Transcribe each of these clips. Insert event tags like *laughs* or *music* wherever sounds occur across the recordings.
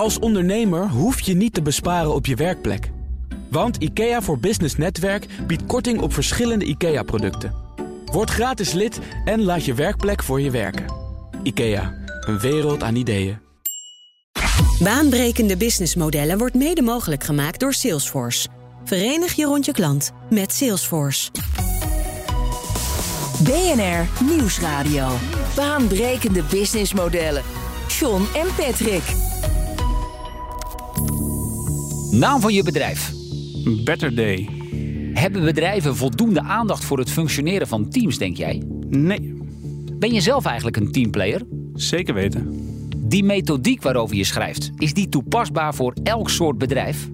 Als ondernemer hoef je niet te besparen op je werkplek. Want IKEA voor Business Netwerk biedt korting op verschillende IKEA-producten. Word gratis lid en laat je werkplek voor je werken. IKEA, een wereld aan ideeën. Baanbrekende businessmodellen wordt mede mogelijk gemaakt door Salesforce. Verenig je rond je klant met Salesforce. BNR Nieuwsradio. Baanbrekende businessmodellen. John en Patrick. Naam van je bedrijf. Better Day. Hebben bedrijven voldoende aandacht voor het functioneren van teams, denk jij? Nee, Ben je zelf eigenlijk een teamplayer? zeker weten. Die methodiek waarover je schrijft, is die toepasbaar voor elk soort bedrijf?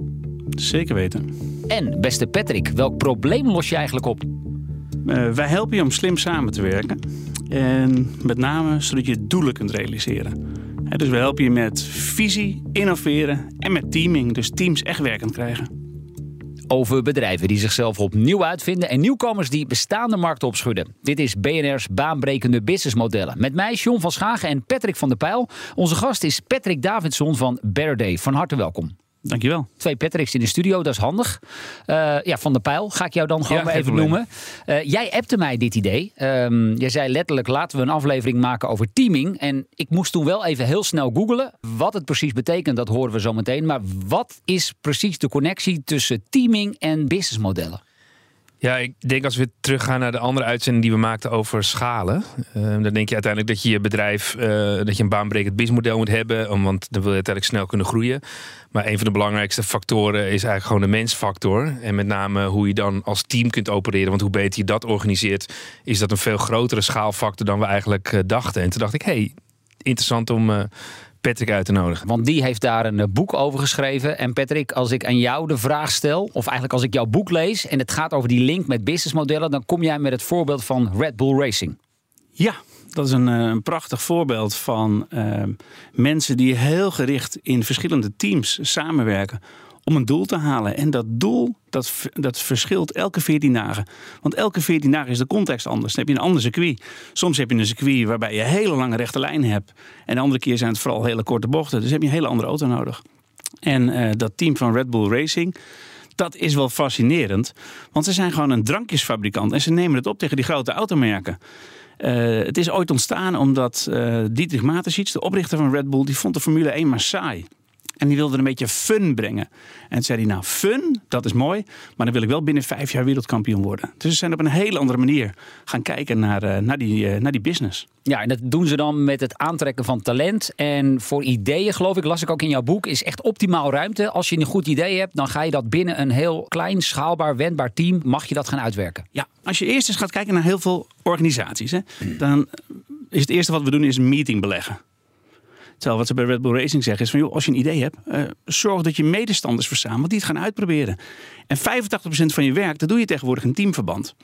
Zeker weten. En, beste Patrick, welk probleem los je eigenlijk op? Eh, wij helpen je om slim samen te werken. En met name zodat je doelen kunt realiseren. Dus we helpen je met visie, innoveren en met teaming. Dus teams echt werkend krijgen. Over bedrijven die zichzelf opnieuw uitvinden en nieuwkomers die bestaande markten opschudden. Dit is BNR's baanbrekende businessmodellen. Met mij, John van Schagen en Patrick van der Pijl. Onze gast is Patrick Davidson van Better Day. Van harte welkom. Dankjewel. Twee Patricks in de studio, dat is handig. Eh, ja, Van der Pijl ga ik jou dan gewoon Ja, maar geen even probleem. noemen. Eh, jij appte mij dit idee. Ehm, jij zei letterlijk, laten we een aflevering maken over teaming. En ik moest toen wel even heel snel googlen. Wat het precies betekent, dat horen we zo meteen. Maar wat is precies de connectie tussen teaming en businessmodellen? Ja, ik denk als we teruggaan naar de andere uitzending die we maakten over schalen. eh, dan denk je uiteindelijk dat je je bedrijf, eh, dat je een baanbrekend businessmodel moet hebben. Want dan wil je uiteindelijk snel kunnen groeien. Maar een van de belangrijkste factoren is eigenlijk gewoon de mensfactor. En met name hoe je dan als team kunt opereren. Want hoe beter je dat organiseert, is dat een veel grotere schaalfactor dan we eigenlijk eh, dachten. En toen dacht ik, hey, interessant om eh, Patrick uit te nodigen. Want die heeft daar een eh, boek over geschreven. En Patrick, als ik aan jou de vraag stel, of eigenlijk als ik jouw boek lees en het gaat over die link met businessmodellen, dan kom jij met het voorbeeld van Red Bull Racing. Ja, dat is een, eh, een prachtig voorbeeld van eh, mensen die heel gericht in verschillende teams samenwerken om een doel te halen. En dat doel, dat, dat verschilt elke 14 dagen. Want elke 14 dagen is de context anders. Dan heb je een ander circuit. Soms heb je een circuit waarbij je hele lange rechte lijnen hebt. En de andere keer zijn het vooral hele korte bochten. Dus heb je een hele andere auto nodig. En eh, dat team van Red Bull Racing, dat is wel fascinerend. Want ze zijn gewoon een drankjesfabrikant. En ze nemen het op tegen die grote automerken. Eh, het is ooit ontstaan omdat eh Dietrich Mateschitz, de oprichter van Red Bull, die vond de Formule 1 maar saai. En die wilde er een beetje fun brengen. En toen zei hij, nou fun, dat is mooi, maar dan wil ik wel binnen vijf jaar wereldkampioen worden. Dus ze zijn op een hele andere manier gaan kijken naar, eh, naar, die, eh, naar die business. Ja, en dat doen ze dan met het aantrekken van talent. En voor ideeën, geloof ik, las ik ook in jouw boek, is echt optimaal ruimte. Als je een goed idee hebt, dan ga je dat binnen een heel klein, schaalbaar, wendbaar team, mag je dat gaan uitwerken. Ja, als je eerst eens gaat kijken naar heel veel organisaties, hè, dan is het eerste wat we doen is een meeting beleggen. Terwijl wat ze bij Red Bull Racing zeggen is van joh, als je een idee hebt, eh, zorg dat je medestanders verzamelt die het gaan uitproberen. En 85% van je werk, dat doe je tegenwoordig in teamverband.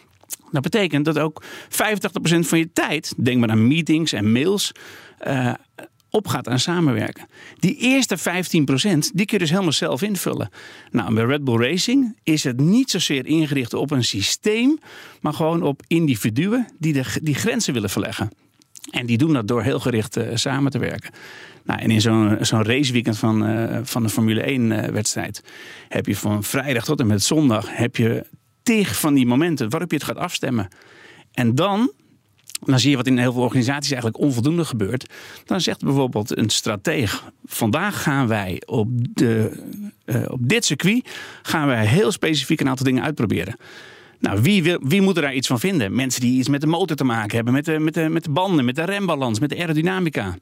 Dat betekent dat ook 85% van je tijd, denk maar aan meetings en mails, eh, opgaat aan samenwerken. Die eerste 15% die kun je dus helemaal zelf invullen. Nou, bij Red Bull Racing is het niet zozeer ingericht op een systeem, maar gewoon op individuen die de, die grenzen willen verleggen. En die doen dat door heel gericht eh, samen te werken. Nou, en in zo'n raceweekend van, eh, van de Formule 1 eh, heb je van vrijdag tot en met zondag heb je tig van die momenten waarop je het gaat afstemmen. En dan, dan zie je wat in heel veel organisaties eigenlijk onvoldoende gebeurt. Dan zegt bijvoorbeeld een strateeg: vandaag gaan wij op, de, op dit circuit gaan wij heel specifiek een aantal dingen uitproberen. Nou, wie, wil, wie moet er daar iets van vinden? Mensen die iets met de motor te maken hebben, met de, met de, met de banden, met de rembalans, met de aerodynamica.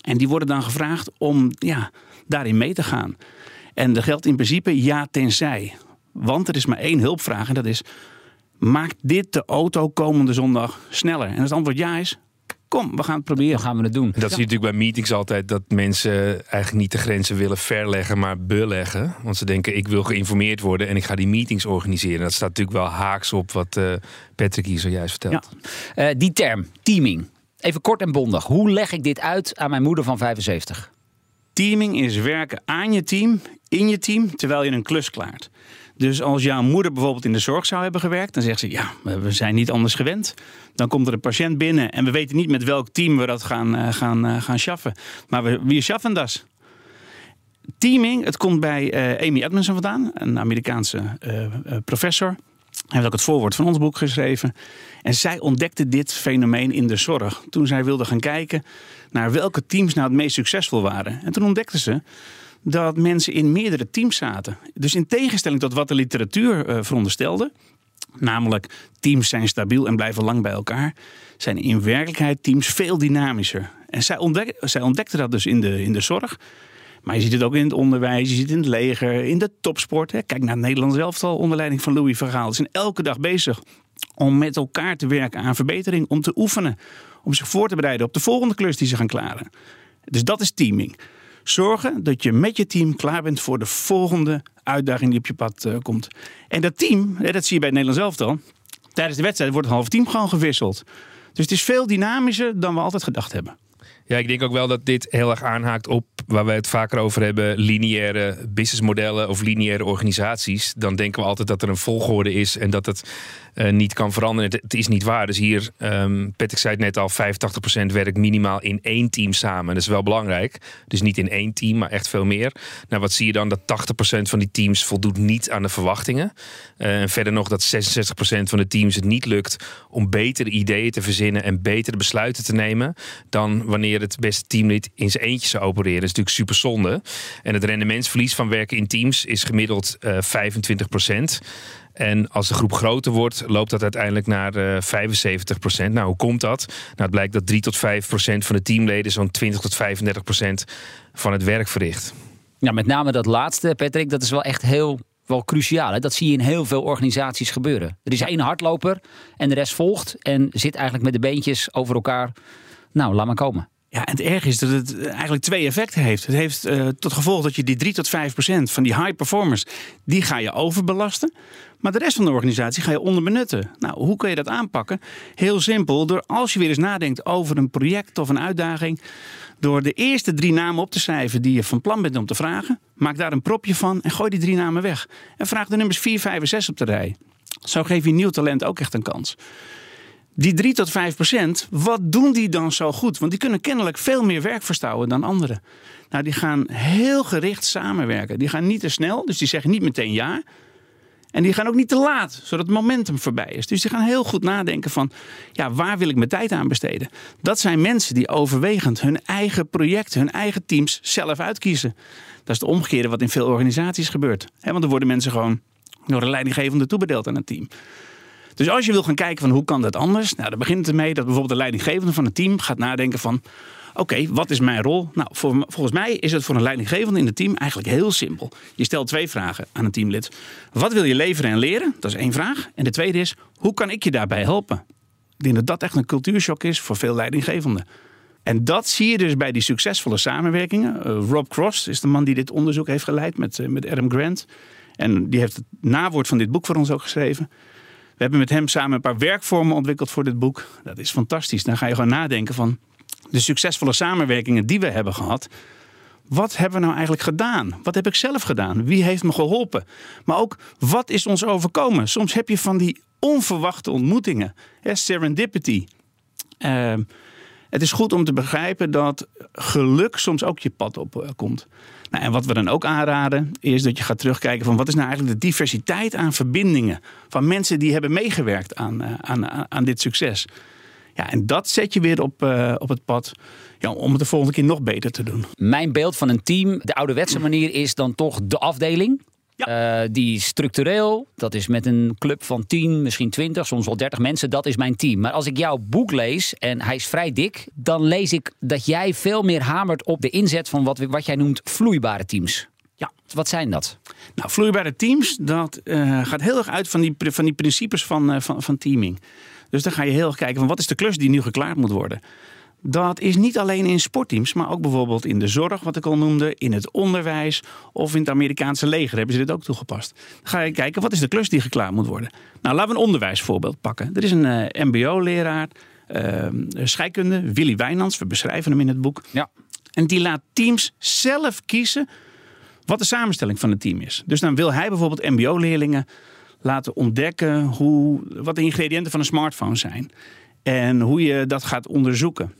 En die worden dan gevraagd om ja, daarin mee te gaan. En er geldt in principe ja tenzij. Want er is maar één hulpvraag en dat is... maakt dit de auto komende zondag sneller? En het antwoord ja is, kom, we gaan het proberen. Dan gaan we het doen. Dat zie je natuurlijk bij meetings altijd, dat mensen eigenlijk niet de grenzen willen verleggen, maar beleggen. Want ze denken, ik wil geïnformeerd worden en ik ga die meetings organiseren. Dat staat natuurlijk wel haaks op wat eh, Patrick hier zojuist vertelt. Eh, die term, teaming. Even kort en bondig. Hoe leg ik dit uit aan mijn moeder van 75? Teaming is werken aan je team, in je team, terwijl je een klus klaart. Dus als jouw moeder bijvoorbeeld in de zorg zou hebben gewerkt, dan zegt ze: Ja, we zijn niet anders gewend. Dan komt er een patiënt binnen en we weten niet met welk team we dat gaan, eh, gaan, eh, gaan schaffen. Maar we, schaffen dat. teaming, het komt bij uh, Amy Edmondson vandaan, een Amerikaanse professor. Hij heeft ook het voorwoord van ons boek geschreven. En zij ontdekte dit fenomeen in de zorg. Toen zij wilde gaan kijken naar welke teams nou het meest succesvol waren. En toen ontdekte ze dat mensen in meerdere teams zaten. Dus in tegenstelling tot wat de literatuur uh, veronderstelde, namelijk teams zijn stabiel en blijven lang bij elkaar, zijn in werkelijkheid teams veel dynamischer. En zij, ontdek, zij dat dus in de, in de zorg. Maar je ziet het ook in het onderwijs, je ziet het in het leger, in de topsport. Hè. Kijk naar het Nederlands elftal onder leiding van Louis van Gaal. Ze zijn elke dag bezig om met elkaar te werken aan verbetering, om te oefenen, om zich voor te bereiden op de volgende klus die ze gaan klaren. Dus dat is teaming. Zorgen dat je met je team klaar bent voor de volgende uitdaging die op je pad uh, komt. En dat team, dat zie je bij het Nederlands elftal, tijdens de wedstrijd wordt het halve team gewoon gewisseld. Dus het is veel dynamischer dan we altijd gedacht hebben. Ja, ik denk ook wel dat dit heel erg aanhaakt op waar we het vaker over hebben, lineaire businessmodellen of lineaire organisaties. Dan denken we altijd dat er een volgorde is en dat het uh, niet kan veranderen. Het, is niet waar. Dus hier, um, Patrick zei het net al, 85% werkt minimaal in één team samen. Dat is wel belangrijk. Dus niet in één team, maar echt veel meer. Nou, wat zie je dan? Dat 80% van die teams voldoet niet aan de verwachtingen. Uh, en verder nog dat 66% van de teams het niet lukt om betere ideeën te verzinnen en betere besluiten te nemen dan wanneer het beste teamlid in zijn eentje zou opereren. Dat is natuurlijk super zonde. En het rendementsverlies van werken in teams is gemiddeld uh, 25%. En als de groep groter wordt, loopt dat uiteindelijk naar uh, 75 procent. Nou, hoe komt dat? Nou, het blijkt dat 3 tot 5 procent van de teamleden zo'n 20 tot 35 procent van het werk verricht. Ja, met name dat laatste, Patrick, dat is wel echt heel wel cruciaal. Hè? Dat zie je in heel veel organisaties gebeuren. Er is één hardloper en de rest volgt en zit eigenlijk met de beentjes over elkaar. Nou, laat maar komen. Ja, en het erg is dat het eigenlijk twee effecten heeft. Het heeft uh, tot gevolg dat je die 3 tot 5 procent van die high performers, die ga je overbelasten. Maar de rest van de organisatie ga je onderbenutten. Nou, hoe kun je dat aanpakken? Heel simpel, door als je weer eens nadenkt over een project of een uitdaging, door de eerste drie namen op te schrijven die je van plan bent om te vragen, maak daar een propje van en gooi die drie namen weg. En vraag de nummers 4, 5 en 6 op de rij. Zo geef je nieuw talent ook echt een kans. Die 3 tot 5 procent, wat doen die dan zo goed? Want die kunnen kennelijk veel meer werk verstouwen dan anderen. Nou, die gaan heel gericht samenwerken. Die gaan niet te snel, dus die zeggen niet meteen ja. En die gaan ook niet te laat, zodat het momentum voorbij is. Dus die gaan heel goed nadenken van, ja, waar wil ik mijn tijd aan besteden? Dat zijn mensen die overwegend hun eigen project, hun eigen teams zelf uitkiezen. Dat is het omgekeerde wat in veel organisaties gebeurt. want er worden mensen gewoon door een leidinggevende toebedeeld aan het team. Dus als je wil gaan kijken van hoe kan dat anders, nou, dan begint het ermee dat bijvoorbeeld de leidinggevende van het team gaat nadenken van Oké, wat is mijn rol? Nou, volgens mij is het voor een leidinggevende in het team eigenlijk heel simpel. Je stelt twee vragen aan een teamlid. Wat wil je leveren en leren? Dat is één vraag. En de tweede is, hoe kan ik je daarbij helpen? Ik denk dat dat echt een cultuurshock is voor veel leidinggevenden. En dat zie je dus bij die succesvolle samenwerkingen. Uh, Rob Cross is de man die dit onderzoek heeft geleid met, uh, met Adam Grant. En die heeft het nawoord van dit boek voor ons ook geschreven. We hebben met hem samen een paar werkvormen ontwikkeld voor dit boek. Dat is fantastisch. Dan ga je gewoon nadenken van de succesvolle samenwerkingen die we hebben gehad. Wat hebben we nou eigenlijk gedaan? Wat heb ik zelf gedaan? Wie heeft me geholpen? Maar ook, wat is ons overkomen? Soms heb je van die onverwachte ontmoetingen. serendipity. Uh, het is goed om te begrijpen dat geluk soms ook je pad op uh, komt. Nou, en wat we dan ook aanraden, is dat je gaat terugkijken van wat is nou eigenlijk de diversiteit aan verbindingen van mensen die hebben meegewerkt aan, uh, aan, aan dit succes. Ja, en dat zet je weer op, uh, op het pad ja, om het de volgende keer nog beter te doen. Mijn beeld van een team, de ouderwetse manier, is dan toch de afdeling. Ja. Uh, die structureel, dat is met een club van 10, misschien 20, soms wel 30 mensen, dat is mijn team. Maar als ik jouw boek lees, en hij is vrij dik, dan lees ik dat jij veel meer hamert op de inzet van wat, wat jij noemt vloeibare teams. Ja. Wat zijn dat? Nou, vloeibare teams, dat uh, gaat heel erg uit van die, van die principes van, uh, van, van teaming. Dus dan ga je heel erg kijken van wat is de klus die nu geklaard moet worden. Dat is niet alleen in sportteams, maar ook bijvoorbeeld in de zorg, wat ik al noemde, in het onderwijs of in het Amerikaanse leger hebben ze dit ook toegepast. Dan ga je kijken, wat is de klus die geklaard moet worden? Nou, laten we een onderwijsvoorbeeld pakken. Er is een uh, MBO-leraar, uh, scheikunde, Willy Wijnands, we beschrijven hem in het boek. Ja. En die laat teams zelf kiezen wat de samenstelling van het team is. Dus dan wil hij bijvoorbeeld MBO-leerlingen laten ontdekken hoe, wat de ingrediënten van een smartphone zijn. En hoe je dat gaat onderzoeken.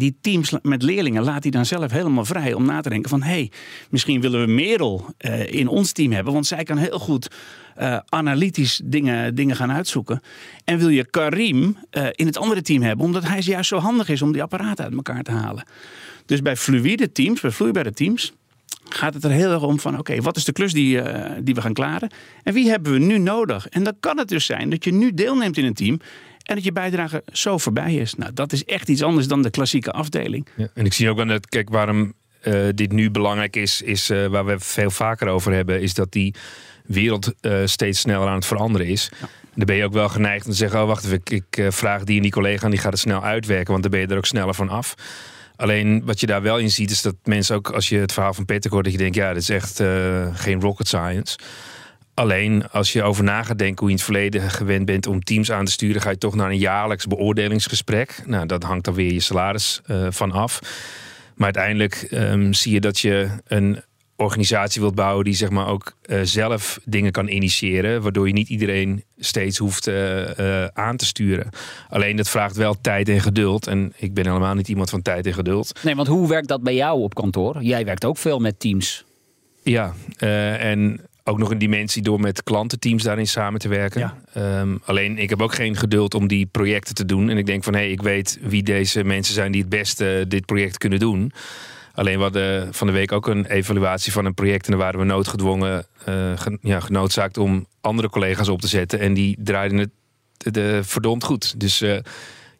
Die teams met leerlingen laat hij dan zelf helemaal vrij om na te denken van hé, hey, misschien willen we Merel uh, in ons team hebben, want zij kan heel goed uh, analytisch dingen, dingen gaan uitzoeken. En wil je Karim uh, in het andere team hebben, omdat hij juist zo handig is om die apparaten uit elkaar te halen. Dus bij fluïde teams, bij vloeibare teams, gaat het er heel erg om van oké, wat is de klus die, die we gaan klaren? En wie hebben we nu nodig? En dan kan het dus zijn dat je nu deelneemt in een team en dat je bijdrage zo voorbij is. Nou, dat is echt iets anders dan de klassieke afdeling. Ja, en ik zie ook wel dat, kijk, waarom uh, dit nu belangrijk is, is uh, waar we veel vaker over hebben, is dat die wereld uh, steeds sneller aan het veranderen is. Ja. Dan ben je ook wel geneigd om te zeggen: Oh, wacht even, ik, ik vraag die en die collega en die gaat het snel uitwerken, want dan ben je er ook sneller van af. Alleen wat je daar wel in ziet, is dat mensen ook, als je het verhaal van Peter hoort, dat je denkt: ja, dit is echt geen rocket science. Alleen als je over na gaat denken hoe je in het verleden gewend bent om teams aan te sturen, ga je toch naar een jaarlijks beoordelingsgesprek. Nou, dat hangt dan weer je salaris uh, van af. Maar uiteindelijk um, zie je dat je een organisatie wilt bouwen die zeg maar ook uh, zelf dingen kan initiëren, waardoor je niet iedereen steeds hoeft uh, aan te sturen. Alleen dat vraagt wel tijd en geduld. En ik ben helemaal niet iemand van tijd en geduld. Nee, want hoe werkt dat bij jou op kantoor? Jij werkt ook veel met teams. Ja, en ook nog een dimensie door met klantenteams daarin samen te werken. Ja. Um, alleen ik heb ook geen geduld om die projecten te doen. En ik denk van hé, hey, ik weet wie deze mensen zijn die het beste dit project kunnen doen. Alleen we hadden van de week ook een evaluatie van een project. En daar waren we noodgedwongen, uh, gen, ja, genoodzaakt om andere collega's op te zetten. En die draaiden het de, verdomd goed. Dus uh,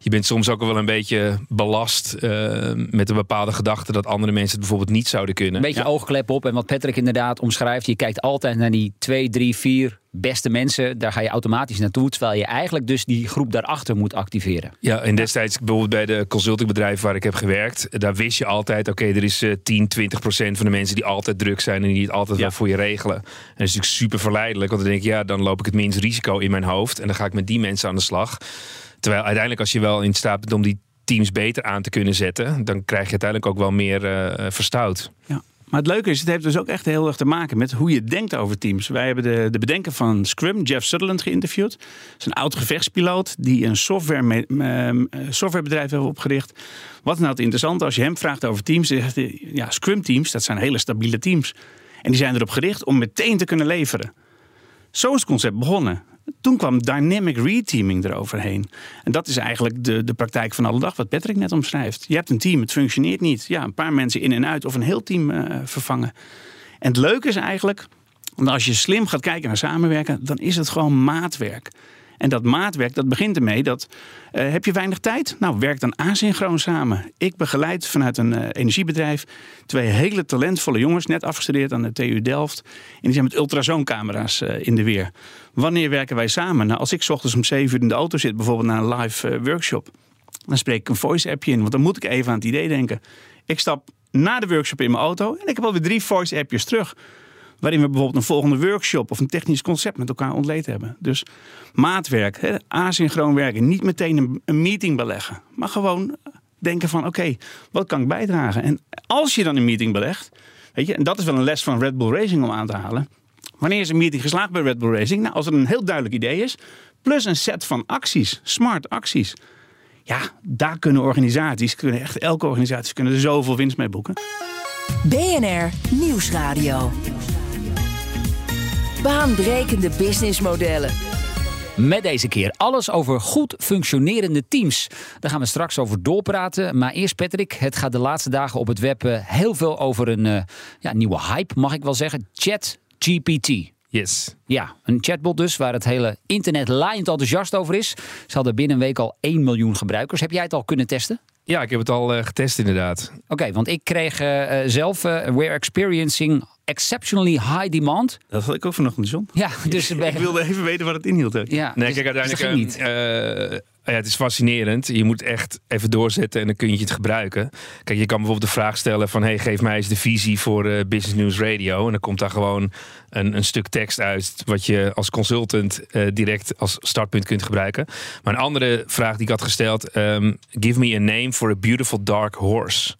je bent soms ook wel een beetje belast uh, met een bepaalde gedachte dat andere mensen het bijvoorbeeld niet zouden kunnen. Een beetje ja. oogklep op. En wat Patrick inderdaad omschrijft, je kijkt altijd naar die twee, drie, vier beste mensen. Daar ga je automatisch naartoe. Terwijl je eigenlijk dus die groep daarachter moet activeren. Ja, en destijds bijvoorbeeld bij de consultingbedrijven waar ik heb gewerkt, daar wist je altijd, oké, okay, er is uh, 10, 20 procent van de mensen die altijd druk zijn en die het altijd ja. wel voor je regelen. En dat is natuurlijk super verleidelijk, want dan denk ik, ja, dan loop ik het minst risico in mijn hoofd en dan ga ik met die mensen aan de slag. Terwijl uiteindelijk als je wel in staat bent om die teams beter aan te kunnen zetten, dan krijg je uiteindelijk ook wel meer uh, verstout. Ja. Maar het leuke is, het heeft dus ook echt heel erg te maken met hoe je denkt over teams. Wij hebben de, de bedenker van Scrum, Jeff Sutherland, geïnterviewd. Dat is een oud gevechtspiloot die een software, uh, softwarebedrijf heeft opgericht. Wat nou het interessante? Als je hem vraagt over teams, zegt hij, ja, Scrum teams, dat zijn hele stabiele teams. En die zijn erop gericht om meteen te kunnen leveren. Zo is het concept begonnen. Toen kwam dynamic reteaming eroverheen. En dat is eigenlijk de, de praktijk van alle dag, wat Patrick net omschrijft. Je hebt een team, het functioneert niet. Ja, een paar mensen in en uit of een heel team uh, vervangen. En het leuke is eigenlijk, als je slim gaat kijken naar samenwerken, dan is het gewoon maatwerk. En dat maatwerk, dat begint ermee dat uh, heb je weinig tijd? Nou, werk dan asynchroon samen. Ik begeleid vanuit een uh, energiebedrijf twee hele talentvolle jongens, net afgestudeerd aan de TU Delft. En die zijn met ultrasooncamera's uh, in de weer. Wanneer werken wij samen? Nou, als ik ochtends om 7 uur in de auto zit, bijvoorbeeld naar een live workshop, dan spreek ik een voice-appje in, want dan moet ik even aan het idee denken. Ik stap na de workshop in mijn auto en ik heb alweer drie voice-appjes terug waarin we bijvoorbeeld een volgende workshop of een technisch concept met elkaar ontleed hebben. Dus maatwerk, hè, asynchroon werken, niet meteen een, een, meeting beleggen, maar gewoon denken van oké, wat kan ik bijdragen? En als je dan een meeting belegt, weet je, en dat is wel een les van Red Bull Racing om aan te halen. Wanneer is een meeting geslaagd bij Red Bull Racing? Nou, als er een heel duidelijk idee is, plus een set van acties, smart acties. Ja, daar kunnen organisaties, kunnen echt elke organisatie kunnen er zoveel winst mee boeken. BNR Nieuwsradio. Baanbrekende businessmodellen. Met deze keer alles over goed functionerende teams. Daar gaan we straks over doorpraten. Maar eerst Patrick, het gaat de laatste dagen op het web heel veel over een uh, ja, nieuwe hype, mag ik wel zeggen. Chat GPT. Yes. Ja, een chatbot dus, waar het hele internet laaiend enthousiast over is. Ze hadden binnen een week al 1 miljoen gebruikers. Heb jij het al kunnen testen? Ja, ik heb het al uh, getest inderdaad. Oké, okay, want ik kreeg uh, zelf, uh, we're experiencing exceptionally high demand. Dat had ik ook vanochtend, John. Ja, dus *laughs* ik wilde even weten wat het inhield. Ja, nee, dus, kijk, uiteindelijk dus niet. Het is fascinerend. Je moet echt even doorzetten en dan kun je het gebruiken. Kijk, je kan bijvoorbeeld de vraag stellen van... hey, geef mij eens de visie voor uh, Business News Radio. En dan komt daar gewoon een, een stuk tekst uit... wat je als consultant uh, direct als startpunt kunt gebruiken. Maar een andere vraag die ik had gesteld... Um, give me a name for a beautiful dark horse.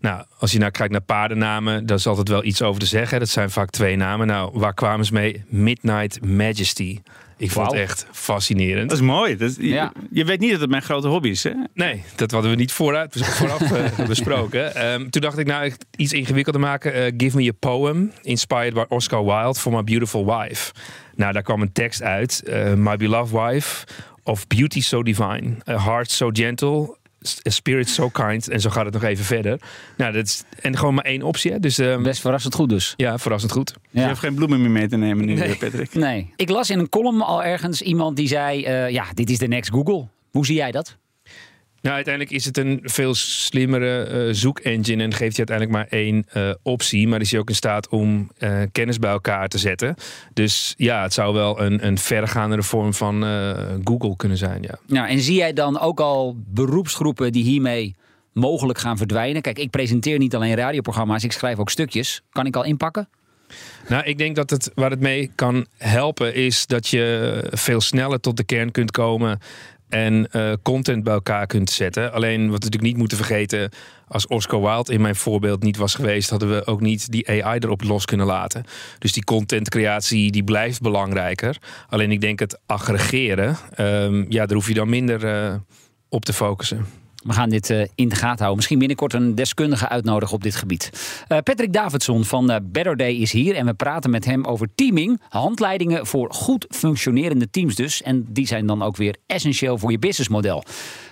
Nou, als je nou kijkt naar paardennamen... daar is altijd wel iets over te zeggen. Dat zijn vaak twee namen. Nou, waar kwamen ze mee? Midnight Majesty. Ik vond het echt fascinerend. Dat is mooi. Dat je, Ja. je weet niet dat het mijn grote hobby is. Hè? Nee, dat hadden we niet vooruit, vooraf eh, *laughs* besproken. Ehm, toen dacht ik, nou, echt iets ingewikkelder maken. Eh, Give me a poem, inspired by Oscar Wilde, for my beautiful wife. Nou, daar kwam een tekst uit. Eh, my beloved wife, of beauty so divine, a heart so gentle, spirit so kind. En zo gaat het nog even verder. Nou, dat is, en gewoon maar één optie, hè. Dus ehm, Best verrassend goed dus. ja, verrassend goed. Je Ja. hebt geen bloemen meer mee te nemen nu, Nee. eh, Patrick. Nee. Ik las in een column al ergens iemand die zei: eh, Ja, dit is de next Google. Hoe zie jij dat? Nou, uiteindelijk is het een veel slimmere eh, zoekengine en geeft je uiteindelijk maar één eh, optie. Maar is je ook in staat om eh, kennis bij elkaar te zetten. Dus ja, het zou wel een, een verregaandere vorm van Google kunnen zijn. Ja. Nou, en zie jij dan ook al beroepsgroepen die hiermee mogelijk gaan verdwijnen? Kijk, ik presenteer niet alleen radioprogramma's, ik schrijf ook stukjes. Kan ik al inpakken? Nou, ik denk dat het waar het mee kan helpen is dat je veel sneller tot de kern kunt komen en eh, content bij elkaar kunt zetten. Alleen wat we natuurlijk niet moeten vergeten, als Oscar Wilde in mijn voorbeeld niet was geweest, hadden we ook niet die AI erop los kunnen laten. Dus die contentcreatie die blijft belangrijker. Alleen ik denk het aggregeren, ehm, ja, daar hoef je dan minder eh, op te focussen. We gaan dit eh, in de gaten houden. Misschien binnenkort een deskundige uitnodigen op dit gebied. Eh, Patrick Davidson van eh, Better Day is hier. En we praten met hem over teaming. Handleidingen voor goed functionerende teams dus. En die zijn dan ook weer essentieel voor je businessmodel.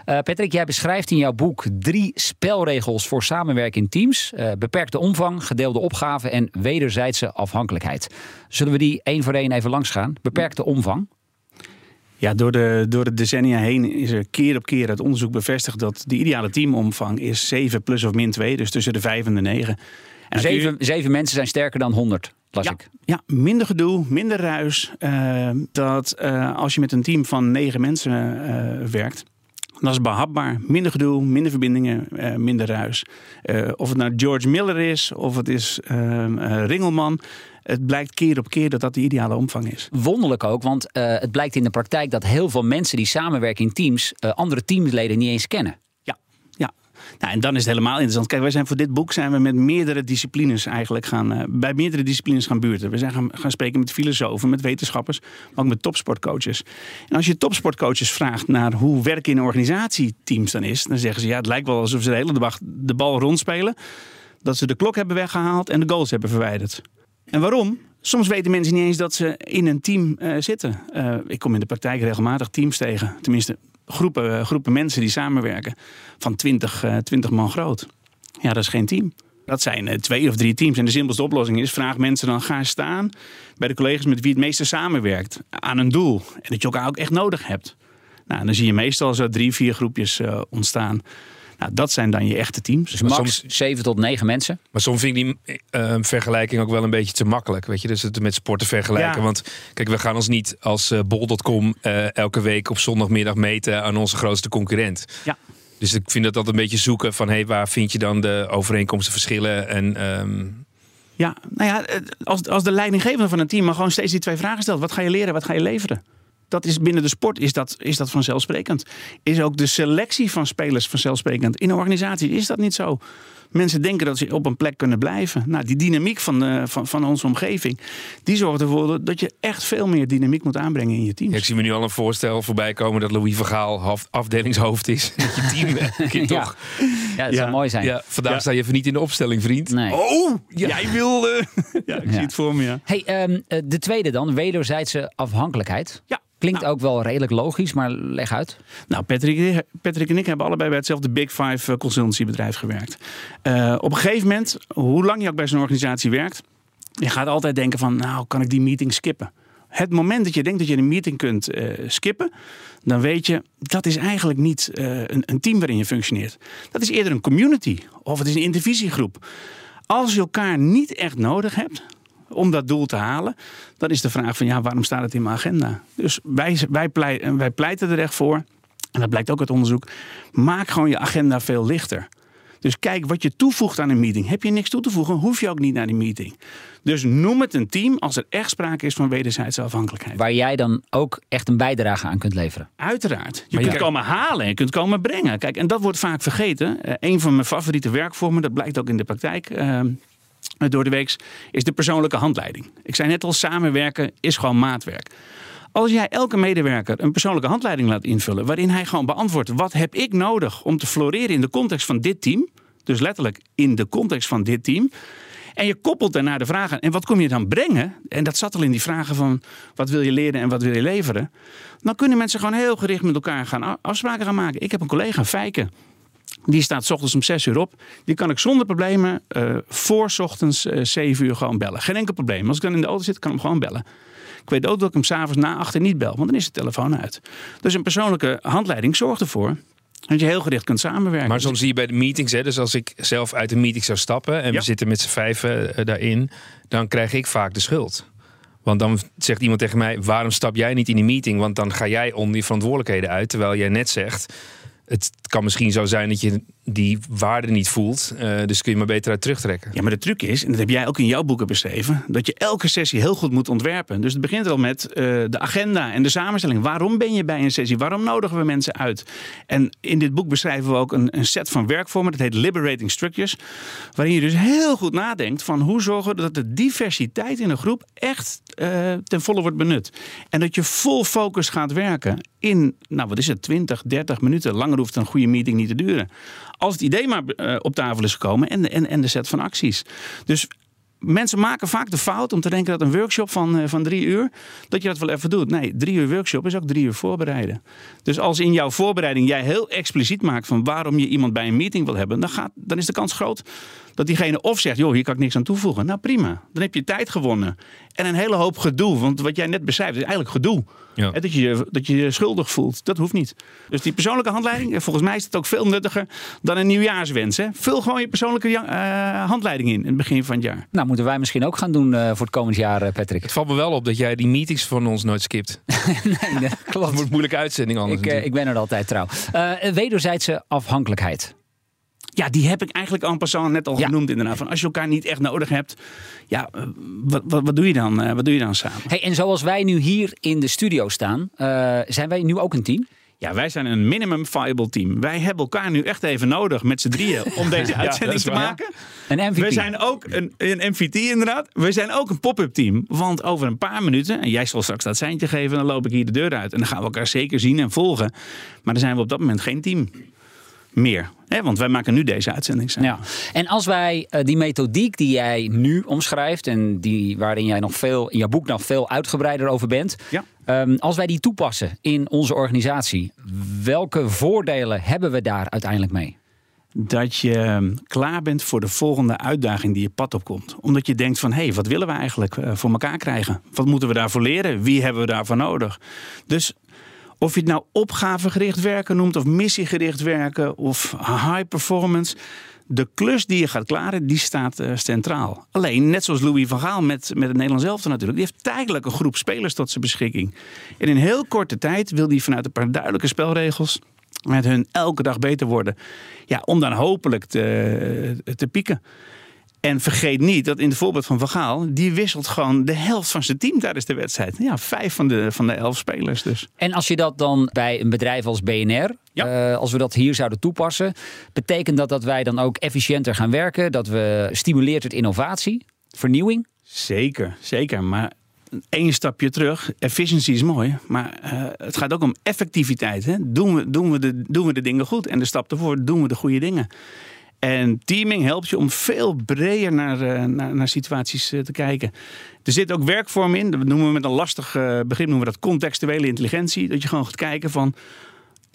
Patrick, jij beschrijft in jouw boek drie spelregels voor samenwerken in teams. Beperkte omvang, gedeelde opgaven en wederzijdse afhankelijkheid. Zullen we die één voor één even langs gaan? Beperkte omvang. Ja, door de, door de decennia heen is er keer op keer uit onderzoek bevestigd dat de ideale teamomvang is 7 plus of min 2, dus tussen de 5 en de 9. En kun je- Zeven, zeven mensen zijn sterker dan 100, las ja, ik. ja, minder gedoe, minder ruis. eh, dat eh, als je met een team van negen mensen eh, werkt, dat is behapbaar. Minder gedoe, minder verbindingen, minder ruis. Of het nou George Miller is, of het is eh, Ringelman. Het blijkt keer op keer dat dat de ideale omvang is. Wonderlijk ook, want eh, het blijkt in de praktijk dat heel veel mensen die samenwerken in teams eh, andere teamleden niet eens kennen. Ja, ja. Nou, en dan is het helemaal interessant. Kijk, wij zijn voor dit boek zijn we met meerdere disciplines eigenlijk gaan, eh, bij meerdere disciplines gaan buurten. We zijn gaan, gaan spreken met filosofen, met wetenschappers, maar ook met topsportcoaches. En als je topsportcoaches vraagt naar hoe werken in organisatieteams dan is, dan zeggen ze ja, het lijkt wel alsof ze de hele dag de bal rondspelen, dat ze de klok hebben weggehaald en de goals hebben verwijderd. En waarom? Soms weten mensen niet eens dat ze in een team eh, zitten. Eh, ik kom in de praktijk regelmatig teams tegen. Tenminste, groepen, eh, groepen mensen die samenwerken. Van 20, eh 20 man groot. Ja, dat is geen team. Dat zijn twee of drie teams. En de simpelste oplossing is: vraag mensen dan gaan staan bij de collega's met wie het meeste samenwerkt. Aan een doel. En dat je elkaar ook echt nodig hebt. Nou, dan zie je meestal zo drie, vier groepjes ontstaan. Nou, dat zijn dan je echte teams. Dus Maar max soms- 7 tot 9 mensen. Maar soms vind ik die eh, vergelijking ook wel een beetje te makkelijk. Weet je, dus het met sporten vergelijken. Ja. Want kijk, we gaan ons niet als eh, bol.com eh, elke week op zondagmiddag meten aan onze grootste concurrent. Ja. Dus ik vind dat dat een beetje zoeken van hey, waar vind je dan de overeenkomsten, verschillen en ehm, Ja, nou ja, als, als de leidinggevende van een team maar gewoon steeds die twee vragen stelt. Wat ga je leren, wat ga je leveren? Dat is binnen de sport is dat, is dat vanzelfsprekend. Is ook de selectie van spelers vanzelfsprekend. In een organisatie is dat niet zo. Mensen denken dat ze op een plek kunnen blijven. Nou, die dynamiek van, eh, van, van onze omgeving, die zorgt ervoor dat je echt veel meer dynamiek moet aanbrengen in je teams. Ja, ik zie me nu al een voorstel voorbij komen dat Louis Vergaal afdelingshoofd is. *laughs* Met je team. *laughs* Ja. toch? Ja, dat Ja. zou mooi zijn. Ja, vandaag Ja. sta je even niet in de opstelling, vriend. Nee. Oh, jij wil. eh, *laughs* ja, ik Ja. zie het voor me. Ja. Hey, ehm, eh, de tweede dan, wederzijdse afhankelijkheid. Ja, Klinkt nou. ook wel redelijk logisch, maar leg uit. Nou, Patrick, Patrick en ik hebben allebei bij hetzelfde Big Five eh, consultancybedrijf gewerkt. Eh, op een gegeven moment, hoe lang je ook bij zo'n organisatie werkt, je gaat altijd denken van, nou, kan ik die meeting skippen? Het moment dat je denkt dat je een meeting kunt eh, skippen, dan weet je, dat is eigenlijk niet een, een team waarin je functioneert. Dat is eerder een community of het is een intervisiegroep. Als je elkaar niet echt nodig hebt om dat doel te halen, dan is de vraag van ja, waarom staat het in mijn agenda? Dus wij, wij, pleit- wij pleiten er echt voor, en dat blijkt ook uit onderzoek, maak gewoon je agenda veel lichter. Dus kijk wat je toevoegt aan een meeting. Heb je niks toe te voegen, hoef je ook niet naar die meeting. Dus noem het een team als er echt sprake is van wederzijdse afhankelijkheid. Waar jij dan ook echt een bijdrage aan kunt leveren. Uiteraard. Je Maar kunt komen halen en je kunt komen brengen. Kijk, en dat wordt vaak vergeten. Eh, een van mijn favoriete werkvormen, dat blijkt ook in de praktijk. eh, door de weeks, is de persoonlijke handleiding. Ik zei net al, samenwerken is gewoon maatwerk. Als jij elke medewerker een persoonlijke handleiding laat invullen, waarin hij gewoon beantwoordt: wat heb ik nodig om te floreren in de context van dit team? Dus letterlijk in de context van dit team. En je koppelt daarna de vragen. En wat kom je dan brengen? En dat zat al in die vragen van wat wil je leren en wat wil je leveren? Dan kunnen mensen gewoon heel gericht met elkaar gaan afspraken gaan maken. Ik heb een collega, Fijke. Die staat s ochtends om 6 uur op. Die kan ik zonder problemen uh, voor s ochtends uh, 7 uur gewoon bellen. Geen enkel probleem. Als ik dan in de auto zit, kan ik hem gewoon bellen. Ik weet ook dat ik hem s'avonds na achter niet bel, want dan is de telefoon uit. Dus een persoonlijke handleiding zorgt ervoor dat je heel gericht kunt samenwerken. Maar soms zie je bij de meetings, hè, dus als ik zelf uit de meeting zou stappen en we zitten met z'n vijven uh, daarin, dan krijg ik vaak de schuld. Want dan zegt iemand tegen mij: waarom stap jij niet in die meeting? Want dan ga jij onder die verantwoordelijkheden uit. Terwijl jij net zegt: het kan misschien zo zijn dat je die waarde niet voelt. Uh, dus kun je maar beter uit terugtrekken. Ja, maar de truc is, en dat heb jij ook in jouw boeken beschreven, dat je elke sessie heel goed moet ontwerpen. Dus het begint al met uh, de agenda en de samenstelling. Waarom ben je bij een sessie? Waarom nodigen we mensen uit? En in dit boek beschrijven we ook een, een set van werkvormen. Dat heet Liberating Structures. Waarin je dus heel goed nadenkt van hoe zorgen we dat de diversiteit in een groep echt uh, ten volle wordt benut. En dat je vol focus gaat werken in, nou wat is het, 20, 30 minuten. Hoeft een goede meeting niet te duren. Als het idee maar uh, op tafel is gekomen en, en, en de set van acties. Dus mensen maken vaak de fout om te denken dat een workshop van, uh, van drie uur, dat je dat wel even doet. Nee, drie uur workshop is ook drie uur voorbereiden. Dus als in jouw voorbereiding jij heel expliciet maakt van waarom je iemand bij een meeting wil hebben, dan, gaat, dan is de kans groot dat diegene of zegt, joh, hier kan ik niks aan toevoegen. Nou prima, dan heb je tijd gewonnen. En een hele hoop gedoe, want wat jij net beschrijft is eigenlijk gedoe. Ja. Dat, je, dat je je schuldig voelt, dat hoeft niet. Dus die persoonlijke handleiding, eh, volgens mij is het ook veel nuttiger dan een nieuwjaarswens. Hè? Vul gewoon je persoonlijke uh, handleiding in, in het begin van het jaar. Nou, moeten wij misschien ook gaan doen uh, voor het komend jaar, Patrick. Het valt me wel op dat jij die meetings van ons nooit skipt. *laughs* nee, dat *laughs* klopt. Het wordt een moeilijke uitzending anders. Ik, ik ben er altijd trouw. wederzijdse afhankelijkheid. Ja, die heb ik eigenlijk en passant net al ja. genoemd inderdaad. Van als je elkaar niet echt nodig hebt, ja, wat, wat, wat doe je dan? Uh, wat doe je dan samen? Hey, en zoals wij nu hier in de studio staan, uh, zijn wij nu ook een team? Ja, wij zijn een minimum viable team. Wij hebben elkaar nu echt even nodig met z'n drieën om *laughs* deze uitzending te maken. Een MVP. We zijn ook een, een MVT inderdaad. We zijn ook een pop-up team. Want over een paar minuten, en jij zal straks dat seintje geven, dan loop ik hier de deur uit. En dan gaan we elkaar zeker zien en volgen. Maar dan zijn we op dat moment geen team meer. Hè? Want wij maken nu deze uitzending. Samen. Ja. En als wij uh, die methodiek die jij nu omschrijft en die, waarin jij nog veel in jouw boek nog veel uitgebreider over bent. Ja. Um, als wij die toepassen in onze organisatie, welke voordelen hebben we daar uiteindelijk mee? Dat je klaar bent voor de volgende uitdaging die je pad opkomt. Omdat je denkt van, hé, hey, wat willen we eigenlijk uh, voor elkaar krijgen? Wat moeten we daarvoor leren? Wie hebben we daarvoor nodig? Dus of je het nou opgavegericht werken noemt, of missiegericht werken, of high performance. De klus die je gaat klaren, die staat uh, centraal. Alleen, net zoals Louis van Gaal met, met het Nederlands elftal natuurlijk, die heeft tijdelijk een groep spelers tot zijn beschikking. En in heel korte tijd wil hij vanuit een paar duidelijke spelregels met hun elke dag beter worden. Ja, om dan hopelijk te, te pieken. En vergeet niet dat in het voorbeeld van Van Gaal, die wisselt gewoon de helft van zijn team tijdens de wedstrijd. Ja, vijf van de, van de elf spelers dus. En als je dat dan bij een bedrijf als BNR, ja. uh, als we dat hier zouden toepassen, betekent dat dat wij dan ook efficiënter gaan werken? Dat we stimuleert het innovatie, vernieuwing? Zeker, zeker. Maar één stapje terug. Efficiency is mooi, maar uh, het gaat ook om effectiviteit. Hè? Doen, we, doen, we de, doen we de dingen goed? En de stap ervoor, doen we de goede dingen? En teaming helpt je om veel breder naar, uh, naar, naar, situaties uh, te kijken. Er zit ook werkvorm in. Dat noemen we met een lastig uh, begrip noemen we dat contextuele intelligentie. Dat je gewoon gaat kijken van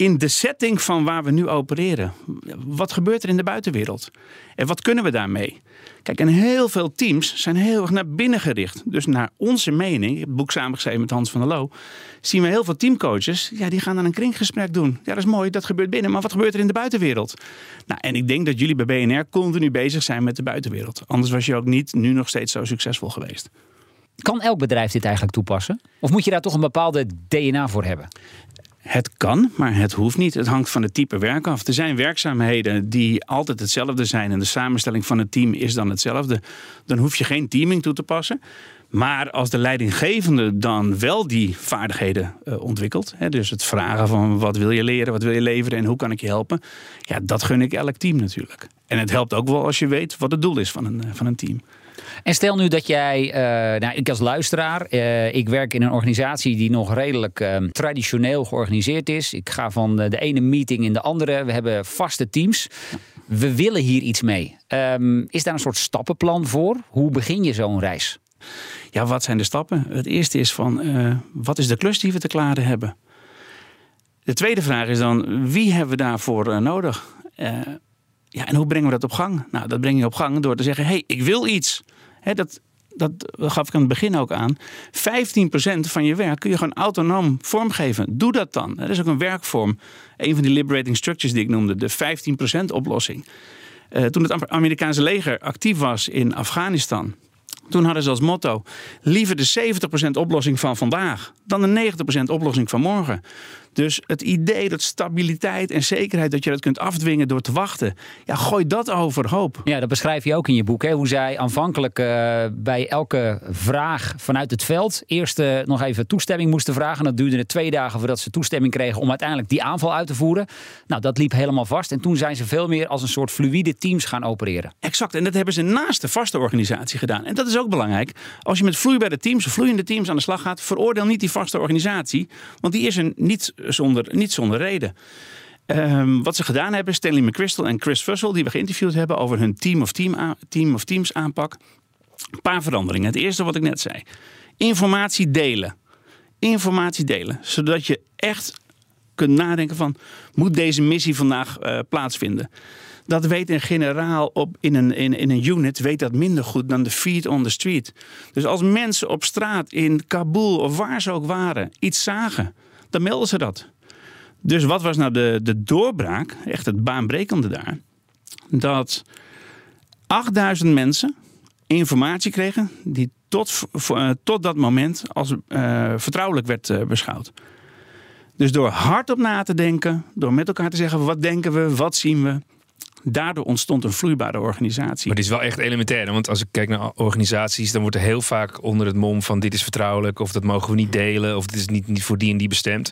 in de setting van waar we nu opereren. Wat gebeurt er in de buitenwereld? En wat kunnen we daarmee? Kijk, en heel veel teams zijn heel erg naar binnen gericht. Dus naar onze mening, ik heb het boek samengeschreven met Hans van der Loo, zien we heel veel teamcoaches, ja, die gaan dan een kringgesprek doen. Ja, dat is mooi, dat gebeurt binnen, maar wat gebeurt er in de buitenwereld? Nou, en ik denk dat jullie bij BNR continu bezig zijn met de buitenwereld. Anders was je ook niet nu nog steeds zo succesvol geweest. Kan elk bedrijf dit eigenlijk toepassen? Of moet je daar toch een bepaalde DNA voor hebben? Het kan, maar het hoeft niet. Het hangt van het type werk af. Er zijn werkzaamheden die altijd hetzelfde zijn en de samenstelling van het team is dan hetzelfde. Dan hoef je geen teaming toe te passen. Maar als de leidinggevende dan wel die vaardigheden uh, ontwikkelt, hè, dus het vragen van wat wil je leren, wat wil je leveren en hoe kan ik je helpen, ja, dat gun ik elk team natuurlijk. En het helpt ook wel als je weet wat het doel is van een, van een team. En stel nu dat jij, uh, nou, ik als luisteraar, uh, ik werk in een organisatie die nog redelijk uh, traditioneel georganiseerd is. Ik ga van de ene meeting in de andere. We hebben vaste teams. We willen hier iets mee. Um, is daar een soort stappenplan voor? Hoe begin je zo'n reis? Ja, wat zijn de stappen? Het eerste is van, wat is de klus die we te klaren hebben? De tweede vraag is dan, wie hebben we daarvoor nodig? Ja, en hoe brengen we dat op gang? Nou, dat breng je op gang door te zeggen: hé, hey, ik wil iets. dat, dat gaf ik aan het begin ook aan. 15% van je werk kun je gewoon autonoom vormgeven. Doe dat dan. Dat is ook een werkvorm. Een van die liberating structures die ik noemde, de 15% oplossing. Uh, toen het Amerikaanse leger actief was in Afghanistan. Toen hadden ze als motto: liever de 70% oplossing van vandaag dan de 90% oplossing van morgen. Dus het idee dat stabiliteit en zekerheid, dat je dat kunt afdwingen door te wachten. Ja, gooi dat overhoop. Ja, dat beschrijf je ook in je boek. Hè? Hoe zij aanvankelijk uh, bij elke vraag vanuit het veld eerst uh, nog even toestemming moesten vragen. Dat duurde twee dagen voordat ze toestemming kregen om uiteindelijk die aanval uit te voeren. Nou, dat liep helemaal vast. En toen zijn ze veel meer als een soort fluïde teams gaan opereren. Exact. En dat hebben ze naast de vaste organisatie gedaan. En dat is ook belangrijk. Als je met vloeibare teams, vloeiende teams aan de slag gaat, veroordeel niet die vaste organisatie. Want die is er niet zonder, niet zonder reden. Um, wat ze gedaan hebben, Stanley McChrystal en Chris Fussell, die we geïnterviewd hebben over hun team of, team, team of teams aanpak. Een paar veranderingen. Het eerste wat ik net zei. Informatie delen. Informatie delen. Zodat je echt kunt nadenken van, moet deze missie vandaag uh, plaatsvinden? Dat weet een generaal op, in, een, in, een unit weet dat minder goed dan de feet on the street. Dus als mensen op straat in Kabul of waar ze ook waren iets zagen, dan melden ze dat. Dus wat was nou de, de doorbraak, echt het baanbrekende daar? Dat 8000 mensen informatie kregen die tot, uh, tot dat moment als uh, vertrouwelijk werd uh, beschouwd. Dus door hardop na te denken, door met elkaar te zeggen wat denken we, wat zien we, Daardoor ontstond een vloeibare organisatie. Maar dit is wel echt elementair. Want als ik kijk naar organisaties, dan wordt er heel vaak onder het mom van dit is vertrouwelijk, of dat mogen we niet delen, of dit is niet, niet voor die en die bestemd.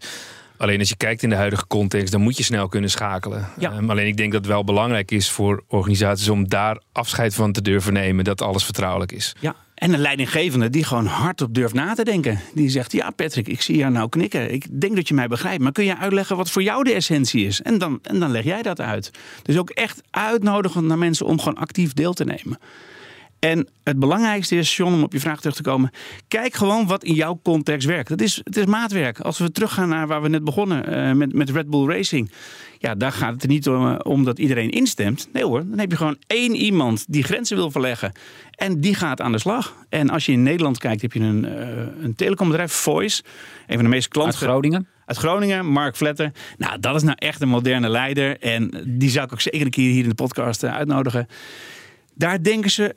Alleen als je kijkt in de huidige context, dan moet je snel kunnen schakelen. Ja. Um, alleen ik denk dat het wel belangrijk is voor organisaties om daar afscheid van te durven nemen dat alles vertrouwelijk is. Ja, en een leidinggevende die gewoon hardop durft na te denken. Die zegt: Ja, Patrick, ik zie jou nou knikken. Ik denk dat je mij begrijpt. Maar kun je uitleggen wat voor jou de essentie is? En dan, en dan leg jij dat uit. Dus ook echt uitnodigen naar mensen om gewoon actief deel te nemen. En het belangrijkste is, John, om op je vraag terug te komen. Kijk gewoon wat in jouw context werkt. Het is, het is maatwerk. Als we teruggaan naar waar we net begonnen uh, met, met Red Bull Racing. Ja, daar gaat het er niet om, uh, om, dat iedereen instemt. Nee hoor, dan heb je gewoon één iemand die grenzen wil verleggen. En die gaat aan de slag. En als je in Nederland kijkt, heb je een, uh, een telecombedrijf, Voice. Een van de meest klanten. Uit Groningen? Uit Groningen, Mark Vletter. Nou, dat is nou echt een moderne leider. En die zou ik ook zeker een keer hier in de podcast uitnodigen. Daar denken ze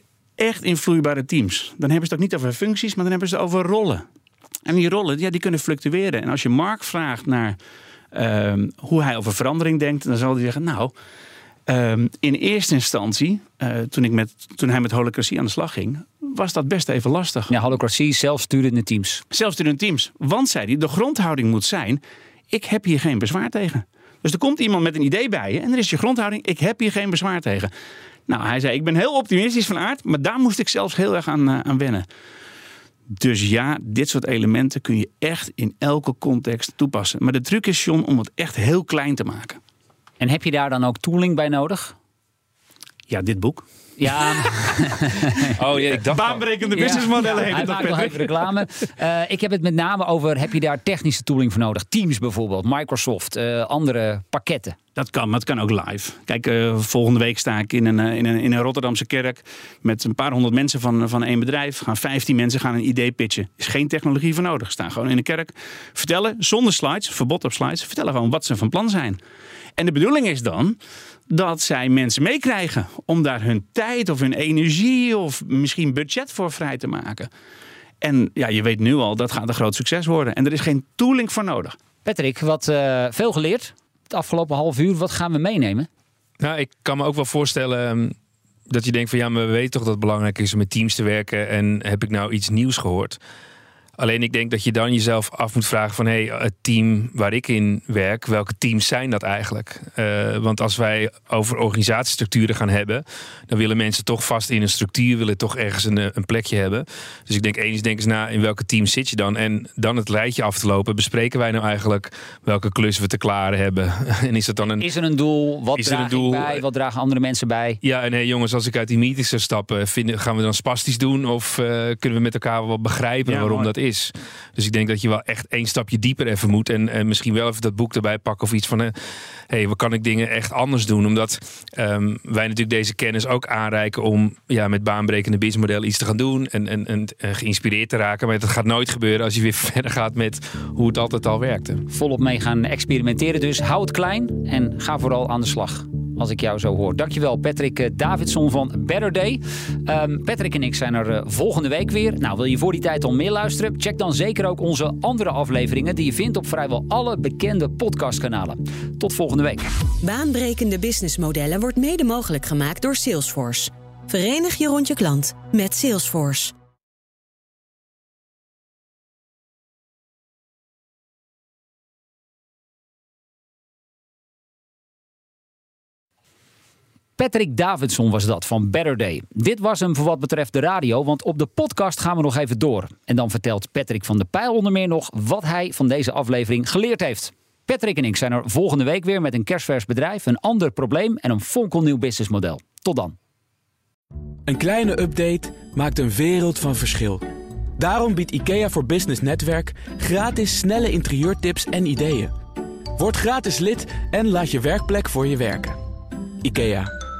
echt in vloeibare teams. Dan hebben ze het ook niet over functies, maar dan hebben ze het over rollen. En die rollen ja, die kunnen fluctueren. En als je Mark vraagt naar uh, hoe hij over verandering denkt, dan zal hij zeggen: Nou, um, in eerste instantie, uh, toen, ik met, toen hij met holocratie aan de slag ging, was dat best even lastig. Ja, holocratie, zelfsturende teams. Zelfsturende teams. Want, zei hij, de grondhouding moet zijn: ik heb hier geen bezwaar tegen. Dus er komt iemand met een idee bij je en er is je grondhouding: ik heb hier geen bezwaar tegen. Nou, hij zei, ik ben heel optimistisch van aard, maar daar moest ik zelfs heel erg aan, uh, aan wennen. Dus ja, dit soort elementen kun je echt in elke context toepassen. Maar de truc is, John, om het echt heel klein te maken. En heb je daar dan ook tooling bij nodig? Ja, dit boek. Ja. *laughs* oh ja, ik dacht Baanbrekende businessmodellen ja, Hij maakt nog even reclame. Uh, ik heb het met name over, heb je daar technische tooling voor nodig? Teams bijvoorbeeld, Microsoft, uh, andere pakketten. Dat kan, maar het kan ook live. Kijk, uh, volgende week sta ik in een, in, een, in een Rotterdamse kerk met een paar honderd mensen van, van één bedrijf. Gaan 15 mensen gaan een idee pitchen. is geen technologie voor nodig. Staan gewoon in een kerk. Vertellen, zonder slides, verbod op slides. Vertellen gewoon wat ze van plan zijn. En de bedoeling is dan dat zij mensen meekrijgen om daar hun tijd of hun energie of misschien budget voor vrij te maken. En ja, je weet nu al, dat gaat een groot succes worden. En er is geen tooling voor nodig. Patrick, wat uh, veel geleerd het afgelopen half uur. Wat gaan we meenemen? Nou, ik kan me ook wel voorstellen um, dat je denkt van ja, maar we weten toch dat het belangrijk is om met teams te werken. En heb ik nou iets nieuws gehoord? Alleen ik denk dat je dan jezelf af moet vragen van... hé, hey, het team waar ik in werk, welke teams zijn dat eigenlijk? Uh, want als wij over organisatiestructuren gaan hebben... dan willen mensen toch vast in een structuur... willen toch ergens een, een plekje hebben. Dus ik denk eens, denk eens na in welke team zit je dan? En dan het lijstje af te lopen. Bespreken wij nou eigenlijk welke klus we te klaren hebben? *laughs* en is het dan een... Is er een doel? Wat is draag er een doel? bij? Wat dragen andere mensen bij? Ja, en hey, jongens, als ik uit die meetings zou stappen... Vinden, gaan we dan spastisch doen? Of uh, kunnen we met elkaar wel begrijpen waarom dat is? Dus ik denk dat je wel echt één stapje dieper even moet. En, en misschien wel even dat boek erbij pakken of iets van... hé, hey, wat kan ik dingen echt anders doen? Omdat um, wij natuurlijk deze kennis ook aanreiken... om ja, met baanbrekende businessmodellen iets te gaan doen... En, en, en, en geïnspireerd te raken. Maar dat gaat nooit gebeuren als je weer *laughs* verder gaat met hoe het altijd al werkte. Volop mee gaan experimenteren dus. Hou het klein en ga vooral aan de slag als ik jou zo hoor. Dankjewel Patrick eh, Davidson van Better Day. Um, Patrick en ik zijn er uh, volgende week weer. Nou, wil je voor die tijd al meer luisteren? Check dan zeker ook onze andere afleveringen die je vindt op vrijwel alle bekende podcastkanalen. Tot volgende week. Baanbrekende businessmodellen wordt mede mogelijk gemaakt door Salesforce. Verenig je rond je klant met Salesforce. Patrick Davidson was dat van Better Day. Dit was hem voor wat betreft de radio, want op de podcast gaan we nog even door. En dan vertelt Patrick van de Pijl onder meer nog wat hij van deze aflevering geleerd heeft. Patrick en ik zijn er volgende week weer met een kerstvers bedrijf, een ander probleem en een fonkelnieuw businessmodel. Tot dan. Een kleine update maakt een wereld van verschil. Daarom biedt IKEA voor Business Netwerk gratis snelle interieurtips en ideeën. Word gratis lid en laat je werkplek voor je werken. IKEA,